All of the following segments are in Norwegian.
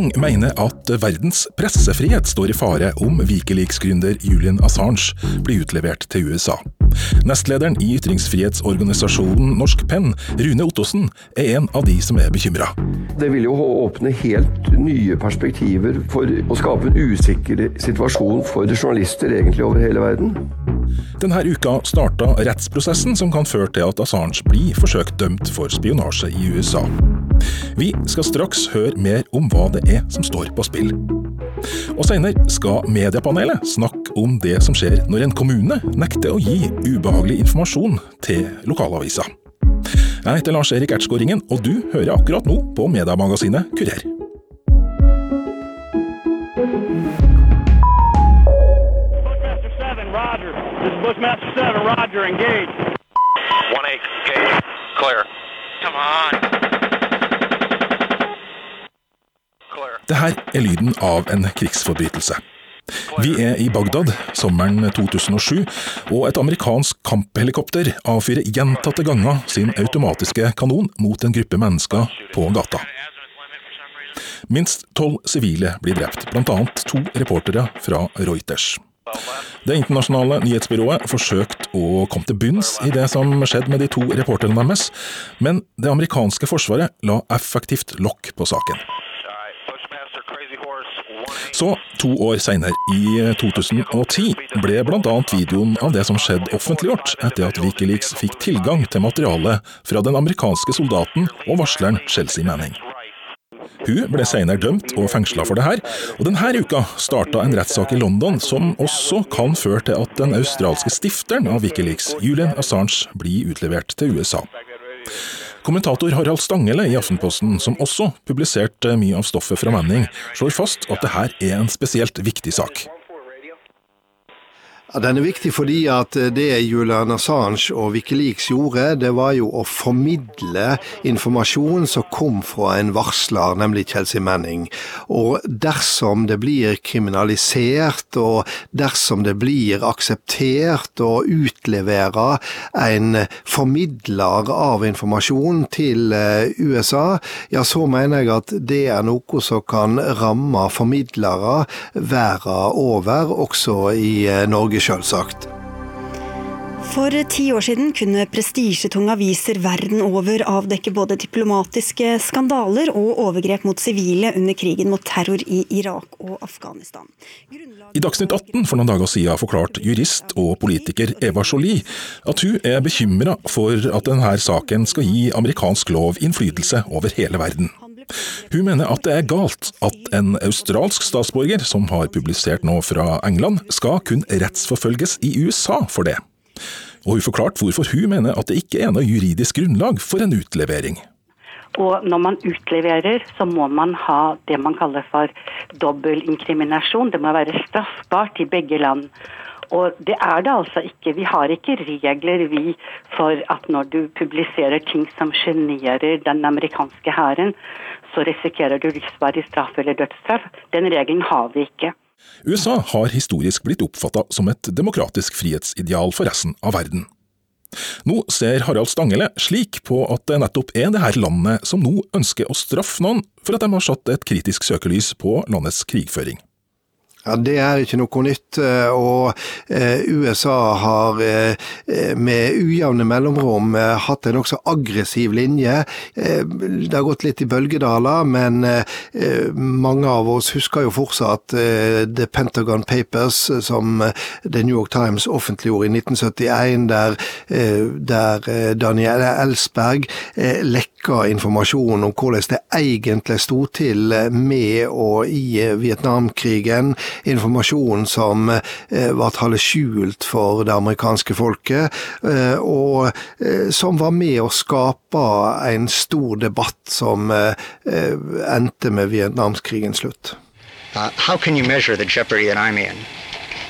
Mange mener at verdens pressefrihet står i fare om Wikileaks-gründer Julian Assange blir utlevert til USA. Nestlederen i ytringsfrihetsorganisasjonen Norsk Penn, Rune Ottosen, er en av de som er bekymra. Det vil jo åpne helt nye perspektiver for å skape en usikker situasjon for journalister egentlig over hele verden. Denne uka starta rettsprosessen som kan føre til at Assange blir forsøkt dømt for spionasje i USA. Vi skal straks høre mer om hva det er som står på spill. Og senere skal Mediepanelet snakke om det som skjer når en kommune nekter å gi ubehagelig informasjon til lokalavisa. Jeg heter Lars Erik Ertsgaard og du hører akkurat nå på mediemagasinet Kurer. Bushmaster 7, Roger, engage. 1-8, engage, clear. Come on. Dette er lyden av en krigsforbrytelse. Vi er i Bagdad sommeren 2007, og et amerikansk kamphelikopter avfyrer gjentatte ganger sin automatiske kanon mot en gruppe mennesker på gata. Minst tolv sivile blir drept, blant annet to reportere fra Reuters. Det internasjonale nyhetsbyrået forsøkte å komme til bunns i det som skjedde med de to reporterne deres, men det amerikanske forsvaret la effektivt lokk på saken. Så, to år seinere, i 2010, ble bl.a. videoen av det som skjedde offentliggjort etter at Wikileaks fikk tilgang til materialet fra den amerikanske soldaten og varsleren Chelsea Manning. Hun ble senere dømt og fengsla for det her, og denne uka starta en rettssak i London som også kan føre til at den australske stifteren av Wikileaks, Julian Assange, blir utlevert til USA. Kommentator Harald Stangele i Aftenposten, som også publiserte mye av stoffet fra Manning, slår fast at det her er en spesielt viktig sak. Ja, Den er viktig fordi at det Julian Assange og Wikileaks gjorde, det var jo å formidle informasjon som kom fra en varsler, nemlig Chelsea Manning. Og dersom det blir kriminalisert, og dersom det blir akseptert å utlevere en formidler av informasjon til eh, USA, ja så mener jeg at det er noe som kan ramme formidlere verden over, også i eh, Sjølsagt. For ti år siden kunne prestisjetunge aviser verden over avdekke både diplomatiske skandaler og overgrep mot sivile under krigen mot terror i Irak og Afghanistan. Grunnlag... I Dagsnytt 18 for noen dager siden forklarte jurist og politiker Eva Jolie at hun er bekymra for at denne saken skal gi amerikansk lov innflytelse over hele verden. Hun mener at det er galt at en australsk statsborger som har publisert noe fra England, skal kun rettsforfølges i USA for det. Og hun forklarte hvorfor hun mener at det ikke er noe juridisk grunnlag for en utlevering. Og når man utleverer, så må man ha det man kaller for dobbelinkriminasjon. Det må være straffbart i begge land. Og det er det altså ikke. Vi har ikke regler vi for at når du publiserer ting som sjenerer den amerikanske hæren, så risikerer du livsvarig straff eller dødsstraff. Den regelen har vi ikke. USA har historisk blitt oppfatta som et demokratisk frihetsideal for resten av verden. Nå ser Harald Stangele slik på at det nettopp er det her landet som nå ønsker å straffe noen for at de har satt et kritisk søkelys på landets krigføring. Ja, Det er ikke noe nytt. Eh, og eh, USA har eh, med ujevne mellomrom hatt en nokså aggressiv linje. Det har gått litt i bølgedaler, men mange av oss husker jo fortsatt The Pentagon Papers, som The New York Times offentliggjorde i 1971, der, Daniel Ellsberg lekka informasjon om hvordan det egentlig sto til med og i Vietnamkrigen informasjon som ble var tallet skjult for det amerikanske folket, eh, og eh, som var med å skape en stor debatt som endte med Vietnamkrigens slutt. Uh, how can you measure the jeopardy that I'm in?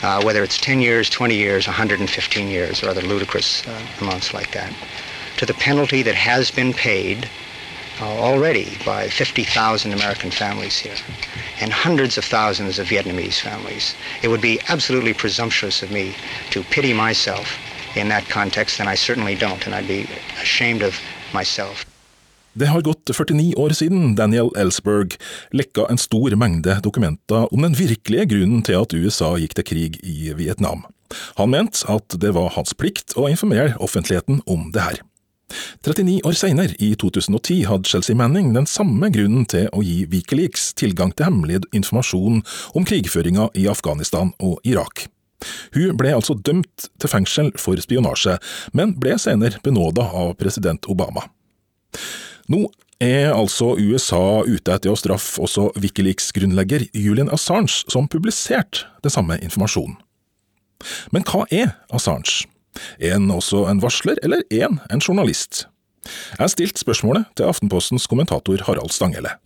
Uh, whether it's 10 years, 20 years, 115 years, or other ludicrous uh, amounts like that, to the penalty that has been paid uh, already by 50,000 American families here and hundreds of thousands of Vietnamese families. It would be absolutely presumptuous of me to pity myself in that context, and I certainly don't, and I'd be ashamed of myself. Det har gått 49 år siden Daniel Ellsberg lekka en stor mengde dokumenter om den virkelige grunnen til at USA gikk til krig i Vietnam. Han mente at det var hans plikt å informere offentligheten om det her. 39 år senere, i 2010, hadde Chelsea Manning den samme grunnen til å gi Wikileaks tilgang til hemmelig informasjon om krigføringa i Afghanistan og Irak. Hun ble altså dømt til fengsel for spionasje, men ble senere benåda av president Obama. Nå er altså USA ute etter å straffe også Wikileaks-grunnlegger Julian Assange, som publiserte den samme informasjonen. Men hva er Assange? Han også en varsler, eller én en journalist? Jeg har stilt spørsmålet til Aftenpostens kommentator Harald Stanghelle.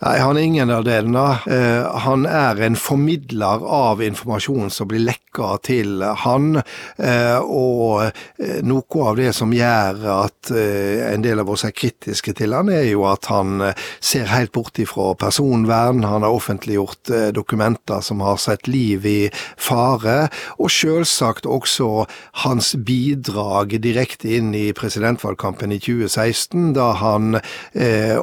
Nei, han er ingen av delene. Uh, han er en formidler av informasjon som blir lekka til han. Uh, og uh, noe av det som gjør at en del av oss er kritiske til han, er jo at han ser helt bort ifra personvern. Han har offentliggjort dokumenter som har sett liv i fare. Og selvsagt også hans bidrag direkte inn i presidentvalgkampen i 2016, da han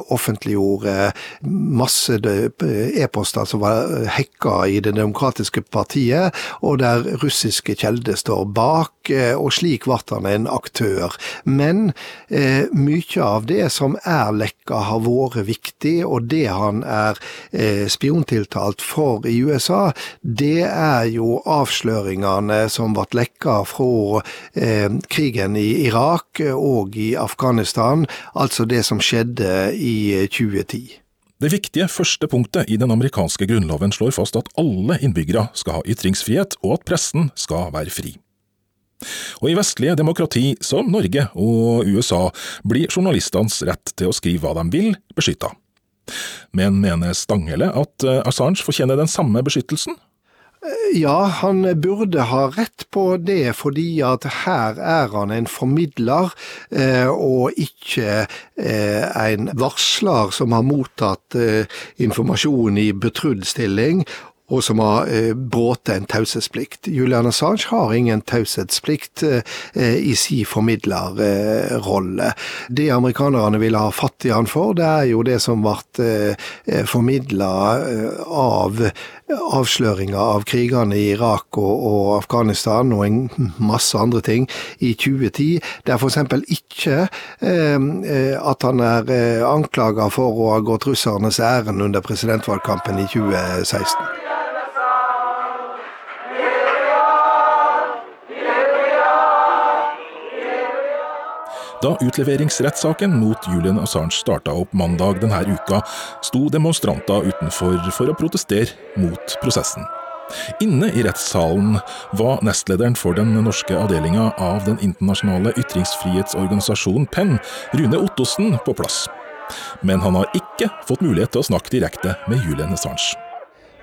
offentliggjorde masse e-poster som var hacka i Det demokratiske partiet, og der russiske kjelder står bak, eh, og slik ble han en aktør. Men eh, mye av det som er lekka, har vært viktig, og det han er eh, spiontiltalt for i USA, det er jo avsløringene som ble lekka fra eh, krigen i Irak og i Afghanistan, altså det som skjedde i 2010. Det viktige første punktet i den amerikanske grunnloven slår fast at alle innbyggere skal ha ytringsfrihet, og at pressen skal være fri. Og i vestlige demokrati som Norge og USA blir journalistenes rett til å skrive hva de vil, beskytta. Men mener Stanghelle at Assange fortjener den samme beskyttelsen? Ja, han burde ha rett på det, fordi at her er han en formidler, eh, og ikke eh, en varsler som har mottatt eh, informasjon i betrodd stilling, og som har eh, bråte en taushetsplikt. Julian Assange har ingen taushetsplikt i si formidlerrolle. Det amerikanerne ville ha fatt i han for, det er jo det som ble eh, formidla av avsløringa av krigene i Irak og, og, Afghanistan og en masse andre ting i 2010. Det er f.eks. ikke eh, eh, at han er eh, anklaga for å ha gått russernes ærend under presidentvalgkampen i 2016. Da utleveringsrettssaken mot Julian Assange starta opp mandag denne uka, sto demonstranter utenfor for å protestere mot prosessen. Inne i rettssalen var nestlederen for den norske avdelinga av den internasjonale ytringsfrihetsorganisasjonen PEN, Rune Ottosen, på plass. Men han har ikke fått mulighet til å snakke direkte med Julian Assange.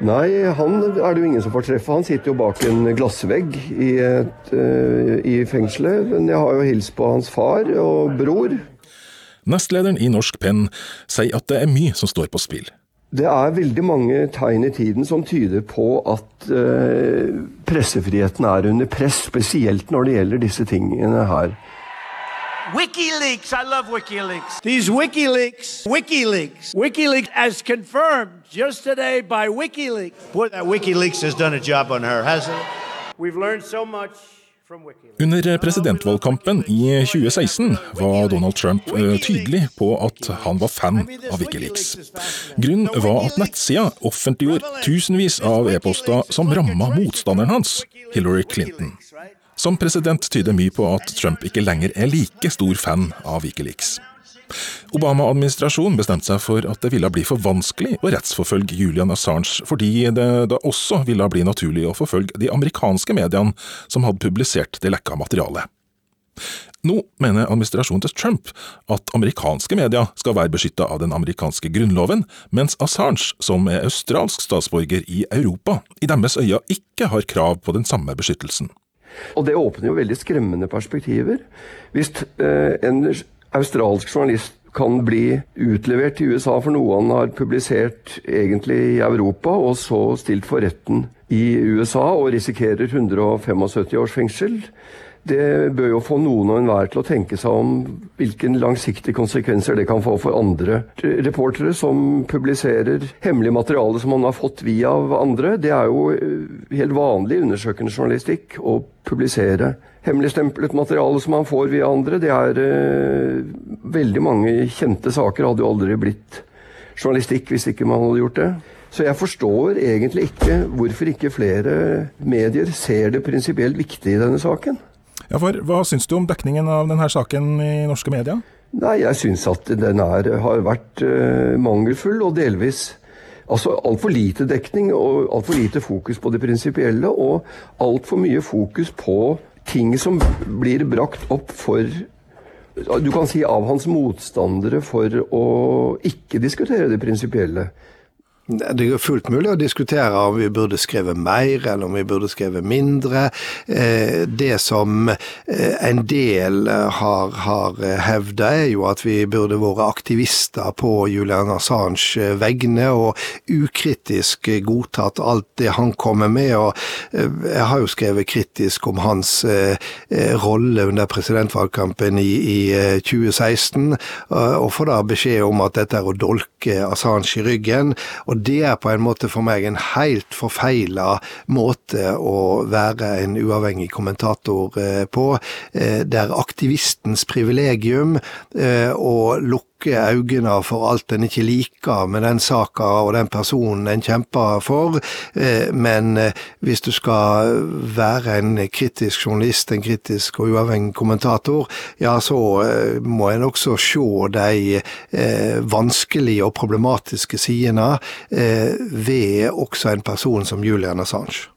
Nei, han er det jo ingen som får treffe. Han sitter jo bak en glassvegg i, et, uh, i fengselet. Men jeg har jo hilst på hans far og bror. Nestlederen i Norsk Penn sier at det er mye som står på spill. Det er veldig mange tegn i tiden som tyder på at uh, pressefriheten er under press, spesielt når det gjelder disse tingene her. WikiLeaks, I love WikiLeaks. These WikiLeaks, WikiLeaks, WikiLeaks, as confirmed just today by WikiLeaks. Boy, that WikiLeaks has done a job on her, hasn't it? We've learned so much. Under presidentvalgkampen i 2016 var Donald Trump eh, tydelig på at han var fan av Wikileaks. Grunnen var at nettsida offentliggjorde tusenvis av e-poster som ramma motstanderen hans, Hillary Clinton. Som president tyder mye på at Trump ikke lenger er like stor fan av Wikileaks. Obama-administrasjonen bestemte seg for at det ville bli for vanskelig å rettsforfølge Julian Assange, fordi det da også ville bli naturlig å forfølge de amerikanske mediene som hadde publisert det lekka materialet. Nå mener administrasjonen til Trump at amerikanske medier skal være beskytta av den amerikanske grunnloven, mens Assange, som er australsk statsborger i Europa, i deres øyne ikke har krav på den samme beskyttelsen. Og det åpner jo veldig skremmende perspektiver. Hvis eh, en australsk journalist kan bli utlevert til USA for noe han har publisert egentlig i Europa, og så stilt for retten i USA og risikerer 175 års fengsel, det bør jo få noen og enhver til å tenke seg om hvilke langsiktige konsekvenser det kan få for andre reportere som publiserer hemmelig materiale som man har fått via andre. Det er jo eh, helt vanlig undersøkende journalistikk å publisere hemmeligstemplet materiale som man får via andre. Det er uh, veldig mange kjente saker hadde jo aldri blitt journalistikk hvis ikke man hadde gjort det. Så jeg forstår egentlig ikke hvorfor ikke flere medier ser det prinsipielt viktige i denne saken. Ja, for Hva syns du om dekningen av denne saken i norske medier? Nei, Jeg syns at den er, har vært uh, mangelfull, og delvis Altså altfor lite dekning og altfor lite fokus på det prinsipielle, og altfor mye fokus på ting som blir brakt opp for Du kan si av hans motstandere for å ikke diskutere det prinsipielle. Det er fullt mulig å diskutere om vi burde skrevet mer, eller om vi burde skrevet mindre. Eh, det som eh, en del har, har hevda, er jo at vi burde vært aktivister på Julian Assange vegne, og ukritisk godtatt alt det han kommer med. og eh, Jeg har jo skrevet kritisk om hans rolle under presidentvalgkampen i, i 2016, og får da beskjed om at dette er å dolke Assange i ryggen. og og det er på en måte for meg en helt forfeila måte å være en uavhengig kommentator eh, på. der det er aktivistens privilegium eh, å lukke øynene for alt en ikke liker med den saka og den personen en kjemper for, men hvis du skal være en kritisk journalist, en kritisk og uavhengig kommentator, ja, så må en også se de vanskelige og problematiske sidene Eh, ved også en person som Julian Assange.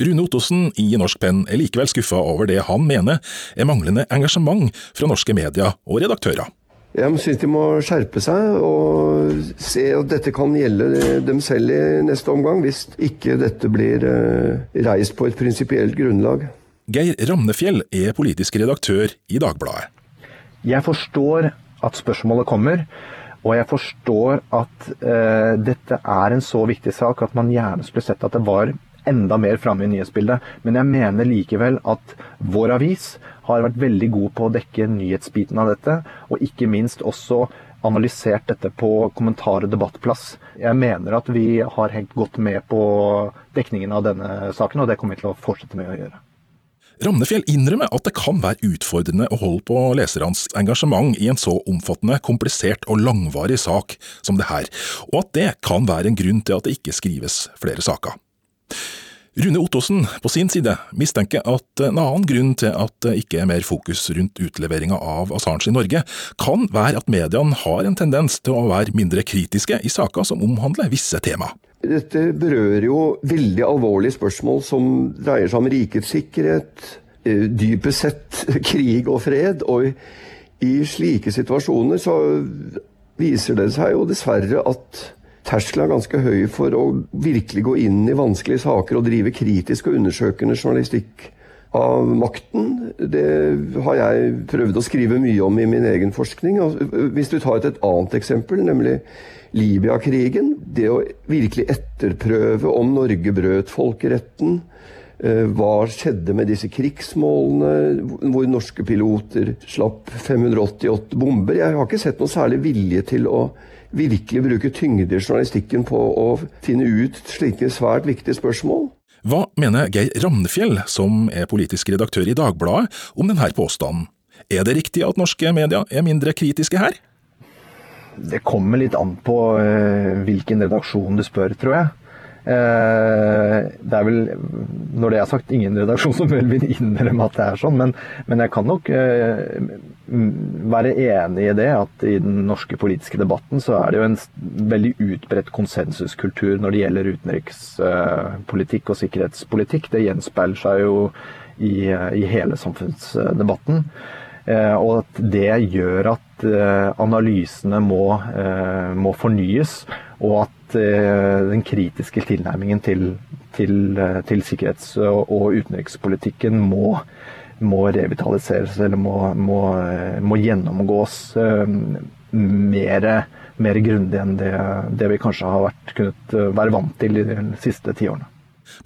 Rune Ottosen i Norsk Penn er likevel skuffa over det han mener er manglende engasjement fra norske media og redaktører. Jeg syns de må skjerpe seg og se at dette kan gjelde dem selv i neste omgang, hvis ikke dette blir eh, reist på et prinsipielt grunnlag. Geir Ramnefjell er politisk redaktør i Dagbladet. Jeg forstår at spørsmålet kommer, og jeg forstår at uh, dette er en så viktig sak at man gjerne skulle sett at det var enda mer framme i nyhetsbildet. Men jeg mener likevel at vår avis har vært veldig god på å dekke nyhetsbiten av dette, og ikke minst også analysert dette på kommentar- og debattplass. Jeg mener at vi har hengt godt med på dekningen av denne saken, og det kommer vi til å fortsette med å gjøre. Ramnefjell innrømmer at det kan være utfordrende å holde på lesernes engasjement i en så omfattende, komplisert og langvarig sak som det her, og at det kan være en grunn til at det ikke skrives flere saker. Rune Ottosen på sin side mistenker at en annen grunn til at det ikke er mer fokus rundt utleveringa av Assange i Norge, kan være at mediene har en tendens til å være mindre kritiske i saker som omhandler visse tema. Dette berører jo veldig alvorlige spørsmål som dreier seg om rikets sikkerhet, eh, dypest sett krig og fred. Og i slike situasjoner så viser det seg jo dessverre at terskelen er ganske høy for å virkelig gå inn i vanskelige saker og drive kritisk og undersøkende journalistikk av makten. Det har jeg prøvd å skrive mye om i min egen forskning. Hvis du tar et, et annet eksempel, nemlig Libya-krigen. Det å virkelig etterprøve om Norge brøt folkeretten. Eh, hva skjedde med disse krigsmålene, hvor norske piloter slapp 588 bomber? Jeg har ikke sett noe særlig vilje til å virkelig bruke tyngde i journalistikken på å finne ut slike svært viktige spørsmål. Hva mener Geir Ramnefjell, som er politisk redaktør i Dagbladet, om denne påstanden? Er det riktig at norske media er mindre kritiske her? Det kommer litt an på uh, hvilken redaksjon du spør, tror jeg. Uh, det er vel, når det er sagt, ingen redaksjon som vel vil innrømme at det er sånn, men, men jeg kan nok uh, være enig i det at i den norske politiske debatten så er det jo en veldig utbredt konsensuskultur når det gjelder utenrikspolitikk og sikkerhetspolitikk. Det gjenspeiler seg jo i, i hele samfunnsdebatten. Eh, og at det gjør at eh, analysene må, eh, må fornyes, og at den kritiske tilnærmingen til, til, til sikkerhets- og utenrikspolitikken må, må revitaliseres, eller må, må, må gjennomgås mer, mer grundig enn det, det, vi kanskje har vært, kunnet være vant til de siste tiårene.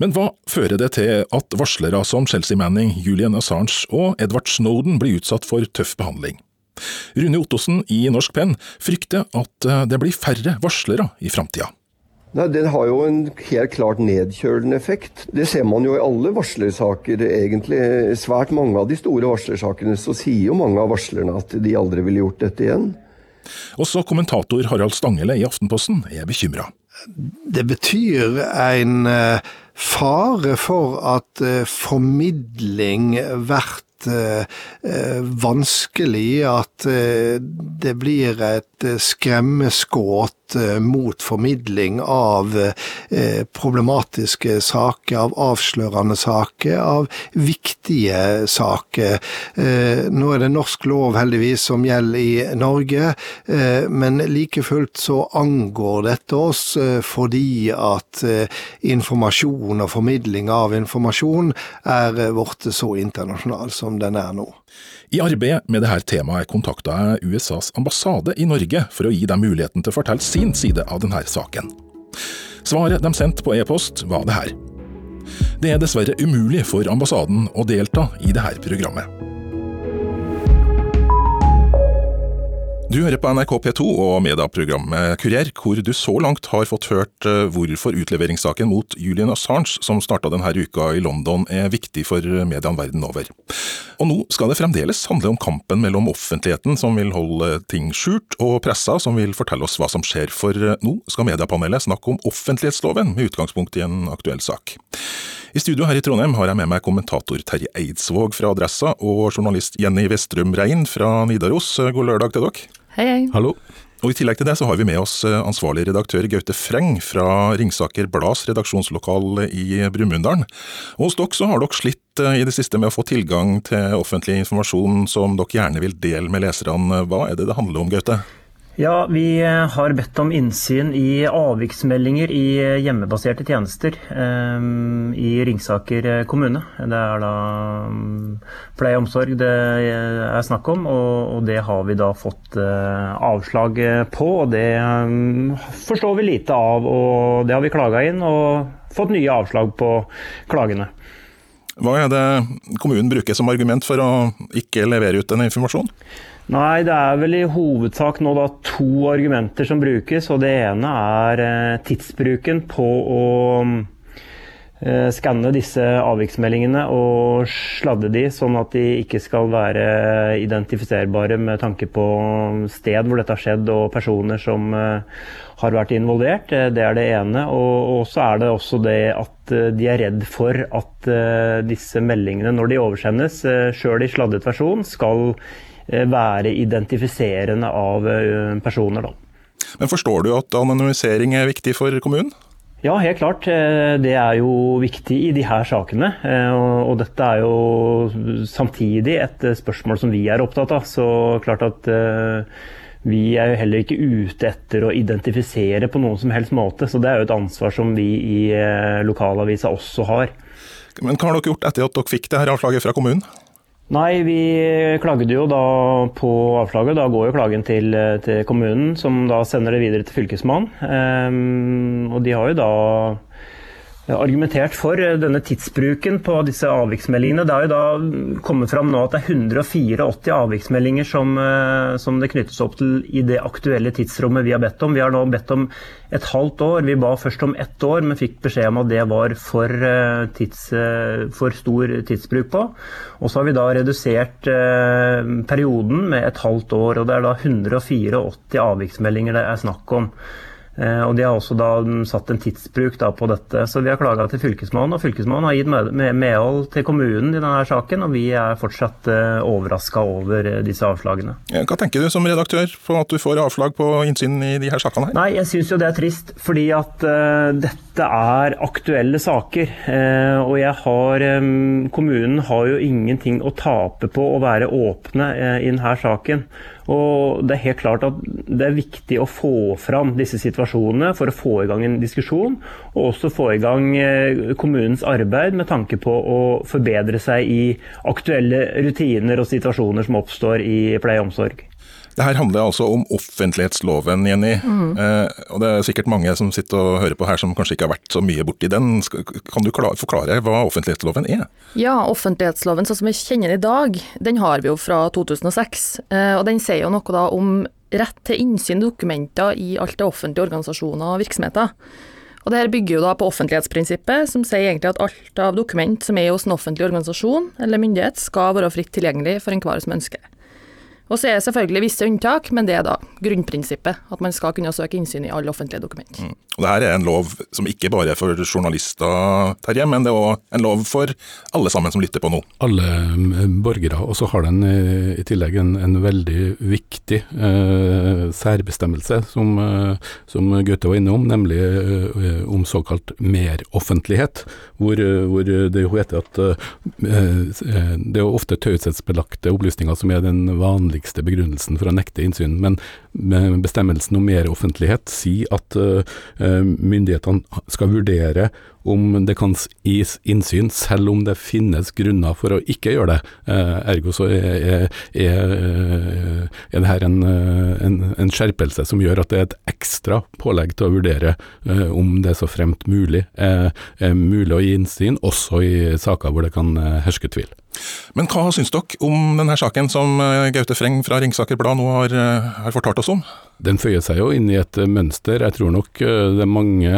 Men hva fører det til at varslere som Chelsea Manning, Julian Assange og Edward Snowden blir utsatt for tøff behandling? Rune Ottosen i Norsk Penn frykter at eh, det blir færre varslere i framtida. Nei, Den har jo en helt klart nedkjølende effekt. Det ser man jo i alle varslersaker, egentlig. Svært mange av de store varslersakene så sier jo mange av varslerne at de aldri ville gjort dette igjen. Også kommentator Harald Stangele i Aftenposten er bekymra. Det betyr en eh, fare for at formidling formidling blir vanskelig, at det blir et skremmeskudd Eh, mot formidling av eh, problematiske saker, av avslørende saker, av viktige saker. Eh, nå er det norsk lov heldigvis som gjelder i Norge, men like fullt så angår dette oss fordi at informasjon og formidling av informasjon er blitt så internasjonal som den er nå. I arbeidet med dette temaet kontakta jeg USAs ambassade i Norge for å gi dem muligheten til å fortelle sin side av denne saken. Svaret de sendte på e-post, var det her. Det er dessverre umulig for ambassaden å delta i dette programmet. Du hører på NRK P2 og medieprogrammet Kurier, hvor du så langt har fått hørt eh, hvorfor utleveringssaken mot Julian Assange, som starta denne uka i London, er viktig for mediene verden over. Og nå skal det fremdeles handle om kampen mellom offentligheten, som vil holde ting skjult, og pressa, som vil fortelle oss hva som skjer, for eh, nå skal mediepanelet snakke om offentlighetsloven, med utgangspunkt i en aktuell sak. I studio her i Trondheim har jeg med meg kommentator Terje Eidsvåg fra Adressa og journalist Jenny Vestrum Rein fra Nidaros. God lørdag til dere. Hei, hei. Hallo. Og I tillegg til det så har vi med oss eh, ansvarlig redaktør Gaute Freng fra Ringsaker Blads redaksjonslokal i Brumunddal. Hos dere så har dere slitt eh, i det siste med å få tilgang til offentlig informasjon som dere gjerne vil dele med leserne. Hva er det det handler om, Gaute? Ja, Vi eh, har bedt om innsyn i avviksmeldinger i eh, hjemmebaserte tjenester um, i Ringsaker kommune. Det er da um, pleie og omsorg det er snakk om, og, det har vi da fått avslag på. og Det um, forstår vi lite av, og det har vi klaga inn og fått nye avslag på klagene. Hva er det kommunen bruker som argument for å ikke levere ut denne informasjonen? Nei, det er vel i hovedsak nå da to argumenter som brukes. og Det ene er eh, tidsbruken på å eh, skanne disse avviksmeldingene og sladde de, sånn at de ikke skal være identifiserbare med tanke på sted hvor dette har skjedd og personer som eh, har vært involvert. Det er det ene. Og så er det også det at de er redd for at disse meldingene, når de oversendes, sjøl i sladdet versjon, skal være identifiserende av eh, personer. Da. Men Forstår du at anonymisering er viktig for kommunen? Ja, helt klart. Eh, det er jo viktig i de her sakene. Og dette er jo samtidig et spørsmål som vi er opptatt av. Så klart at vi er jo heller ikke ute etter å identifisere på noen som helst måte. Så det er jo et ansvar som vi i lokalavisa også har. Men hva har dere gjort etter at dere fikk det her avslaget fra kommunen? Nei, vi klagde jo da på avslaget. Da går jo klagen til, til kommunen, som da sender det videre til Fylkesmannen. Um, og de har jo da argumentert for eh, denne tidsbruken på disse avviksmeldingene. Det har jo da kommet fram nå at det er 184 avviksmeldinger som, eh, som, det knyttes opp til i det aktuelle tidsrommet vi har bedt om. Vi har nå bedt om et halvt år. Vi ba først om ett år, men fikk beskjed om at det var for, eh, tids, for stor tidsbruk på. Og så har vi da redusert perioden med et halvt år, og det er da 184 avviksmeldinger det er snakk om. Eh, og De har også da satt en tidsbruk da på dette. Så Vi har klaga til Fylkesmannen, og Fylkesmannen har gitt medhold til kommunen i denne saken. Og vi er fortsatt eh, overraska over eh, disse avslagene. Hva tenker du som redaktør på at du får avslag på innsyn i de her sakene? her? Nei, Jeg syns jo det er trist, fordi at uh, dette er aktuelle saker. Uh, og har Kommunen har jo ingenting å tape på å være åpne uh, i denne saken. Og det er helt klart at det er viktig å få fram disse situasjonene for å få i gang en diskusjon, og også få i gang eh, kommunens arbeid med tanke på å forbedre seg i aktuelle rutiner og situasjoner som oppstår i pleie og omsorg. Det her handler altså om offentlighetsloven, Jenny. Mm. Eh, og det er sikkert mange som sitter og hører på her som kanskje ikke har vært så mye borti den. Kan du forklare hva offentlighetsloven er? Ja, offentlighetsloven sånn som vi kjenner den i dag, den har vi jo fra 2006. Eh, og den sier jo noe da om rett til innsyn i dokumenter i alt det offentlige organisasjoner og virksomheter. Og det her bygger jo da på offentlighetsprinsippet, som sier egentlig at alt av dokument som er hos en offentlig organisasjon eller myndighet, skal være fritt tilgjengelig for enhver som ønsker. Og så er det selvfølgelig visse unntak, men det er da grunnprinsippet. At man skal kunne søke innsyn i alle offentlige dokumenter. Mm. Og Dette er en lov som ikke bare er for journalister, Terje, men det er òg en lov for alle sammen som lytter på nå. Alle mm, borgere. Og så har den eh, i tillegg en, en veldig viktig eh, særbestemmelse, som, eh, som Gaute var innom, nemlig eh, om såkalt meroffentlighet. Hvor, eh, hvor det jo heter at eh, det er ofte taushetsbelagte opplysninger som er den vanligste begrunnelsen for å nekte innsyn. Men bestemmelsen om mer offentlighet sier at Eh, myndighetene skal vurdere om det kan gis innsyn, selv om det finnes grunner for å ikke gjøre det. Eh, ergo så er, er, er, det her en, en, en, skjerpelse som gjør at det er et ekstra pålegg til å vurdere eh, om det er så fremt mulig er, mulig å gi innsyn, også i saker hvor det kan herske tvil. Men hva syns dere om denne saken som Gaute Freng fra Ringsaker Blad nå har, har fortalt oss om? Den føyer seg jo inn i et mønster. Jeg tror nok eh, det er mange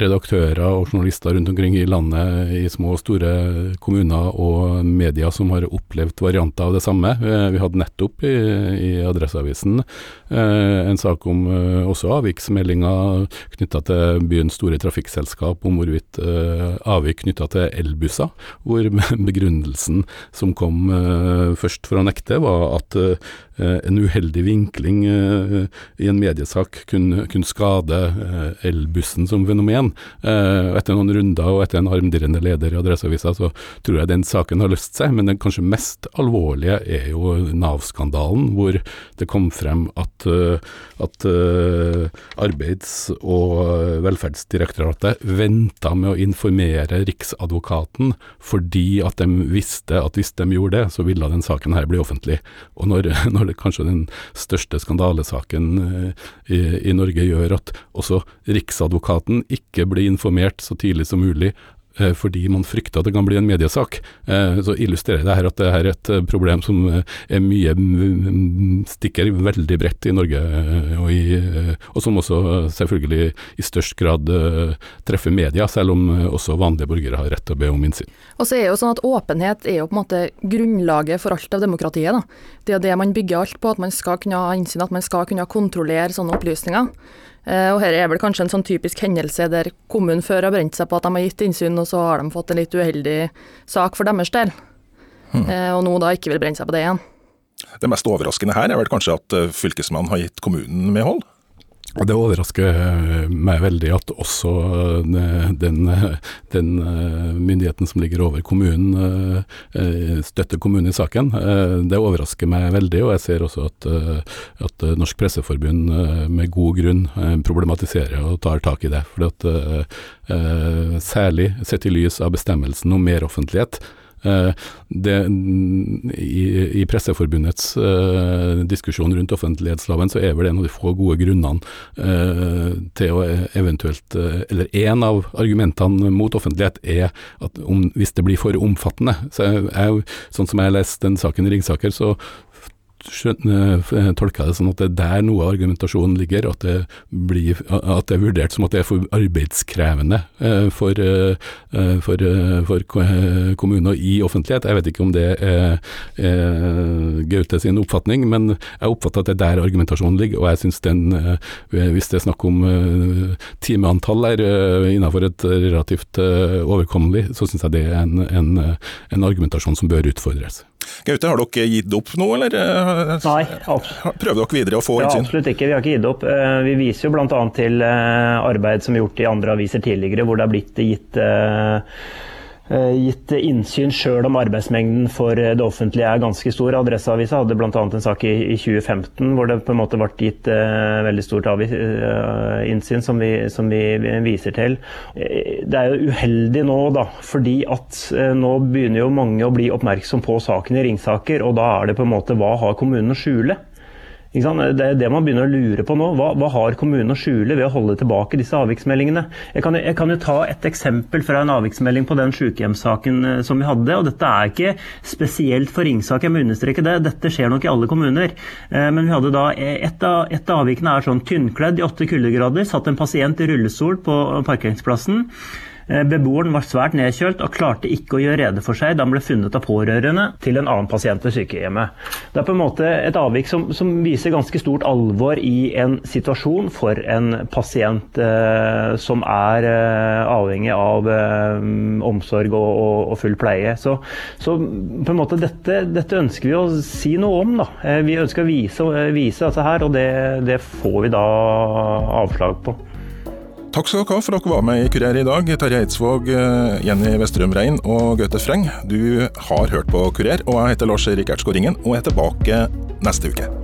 redaktører og journalister rundt omkring i landet, i små og store kommuner og media, som har opplevd varianter av det samme. Eh, vi hadde nettopp i, i Adresseavisen eh, en sak om også avviksmeldinger knytta til byens store trafikkselskap, om hvorvidt avvik knytta til elbusser, hvor begrunnelsen som kom først for å nekte, var at en uheldig vinkling i en mediesak kunne, kunne skade eh, elbussen som fenomen. Eh, etter noen runder og etter en armdirrende leder i Adresseavisa, så tror jeg den saken har løst seg. Men den kanskje mest alvorlige er jo Nav-skandalen, hvor det kom frem at, eh, at Arbeids- og velferdsdirektoratet venta med å informere Riksadvokaten fordi at de visste at hvis de gjorde det, så ville den saken her bli offentlig. Og når, når det kanskje den største skandalesaken Eh, i, i Norge gjør at også Riksadvokaten ikke blir informert så tidlig som mulig fordi man frykter at det kan bli en mediesak. Eh, så illustrerer det her at det er et eh, problem som er mye stikker veldig bredt i Norge, og, i, og som også selvfølgelig i størst grad treffer media, selv om også vanlige borgere har rett til å be om innsyn. Og så er jo sånn at Åpenhet er jo på en måte grunnlaget for alt av demokratiet. Da. Det er det man bygger alt på, at man skal kunne ha innsyn, at man skal kunne kontrollere sånne opplysninger. Eh, og her er vel kanskje en sånn typisk hendelse der kommunen før har brent seg på at de har gitt innsyn, og så har de fått en litt uheldig sak for deres del. Hmm. Og nå da ikke vil brenne seg på det igjen. Det mest overraskende her er vel kanskje at eh, fylkesmannen har gitt kommunen medhold? Det overrasker meg veldig at også eh, den, den, eh, myndigheten som ligger over kommunen, eh, støtter kommunen i saken. Det overrasker meg veldig, og jeg ser også at, at Norsk Presseforbund med god grunn problematiserer og tar tak i det. For at, særlig sett i lys av bestemmelsen om meroffentlighet, Eh, det, i, i, Presseforbundets uh, diskusjon rundt offentlighetsloven, så er vel en av de få gode grunnene uh, til å eventuelt Eller én av argumentene mot offentlighet er at om, hvis det blir for omfattende. Så jeg, jeg, sånn som jeg har lest den saken i Ringsaker, så Eh, tolker det sånn at det er der noe av argumentasjonen ligger, at det, blir, at det er vurdert som at det er for arbeidskrevende eh, for, eh, for, for kommuner i offentlighet. Jeg vet ikke om det er, er Gaute sin oppfatning, men jeg oppfatter at det er der argumentasjonen ligger. Og jeg synes den, hvis det er snakk om timeantall her innenfor et relativt overkommelig, så syns jeg det er en, en, en argumentasjon som bør utfordres. Gaute, har dere gitt opp nå, eller? Nei. Prøver dere videre å få innsyn? Ja, absolutt ikke, vi har ikke gitt opp. Eh, vi viser jo bl.a. til eh, arbeid som er gjort i andre aviser tidligere, hvor det har blitt gitt eh, Eh, gitt innsyn sjøl om arbeidsmengden for det offentlige er ganske stor. Adresseavisa hadde bl.a. en sak i, 2015 hvor det på en måte ble gitt uh, veldig stort innsyn, som vi, som vi, viser til. Det er jo uheldig nå, da, fordi at nå begynner jo mange å bli oppmerksom på saken i Ringsaker, og da er det på en måte hva har kommunen å skjule? Det er det man begynner å lure på nå. Hva, hva, har kommunen å skjule ved å holde tilbake disse avviksmeldingene? Jeg kan, jeg kan, jo ta et eksempel fra en avviksmelding på den sykehjemssaken eh, som vi hadde. og Dette er ikke spesielt for Ringsak, jeg må understreke det. Dette skjer nok i alle kommuner. Eh, men vi hadde da et av, et av avvikene er sånn tynnkledd i åtte kuldegrader. Satt en pasient i rullestol på parkeringsplassen. Eh, beboeren var svært nedkjølt og klarte ikke å gjøre rede for seg da han ble funnet av pårørende til en annen pasient ved sykehjemmet. Det er på en måte et avvik som, som viser ganske stort alvor i en situasjon for en pasient eh, som er eh, avhengig av eh, omsorg og, og, og, full pleie. Så, så, på en måte dette, dette, ønsker vi å si noe om. Da. Eh, vi ønsker å vise, vise dette her, og det, det får vi da avslag på. Takk skal dere ha for at dere var med i Kurer i dag. Terje Eidsvåg, eh, Jenny Westrøm Rein og Gaute Freng. Du har hørt på Kurer, og jeg heter Lars Rikard Skåringen og er tilbake neste uke.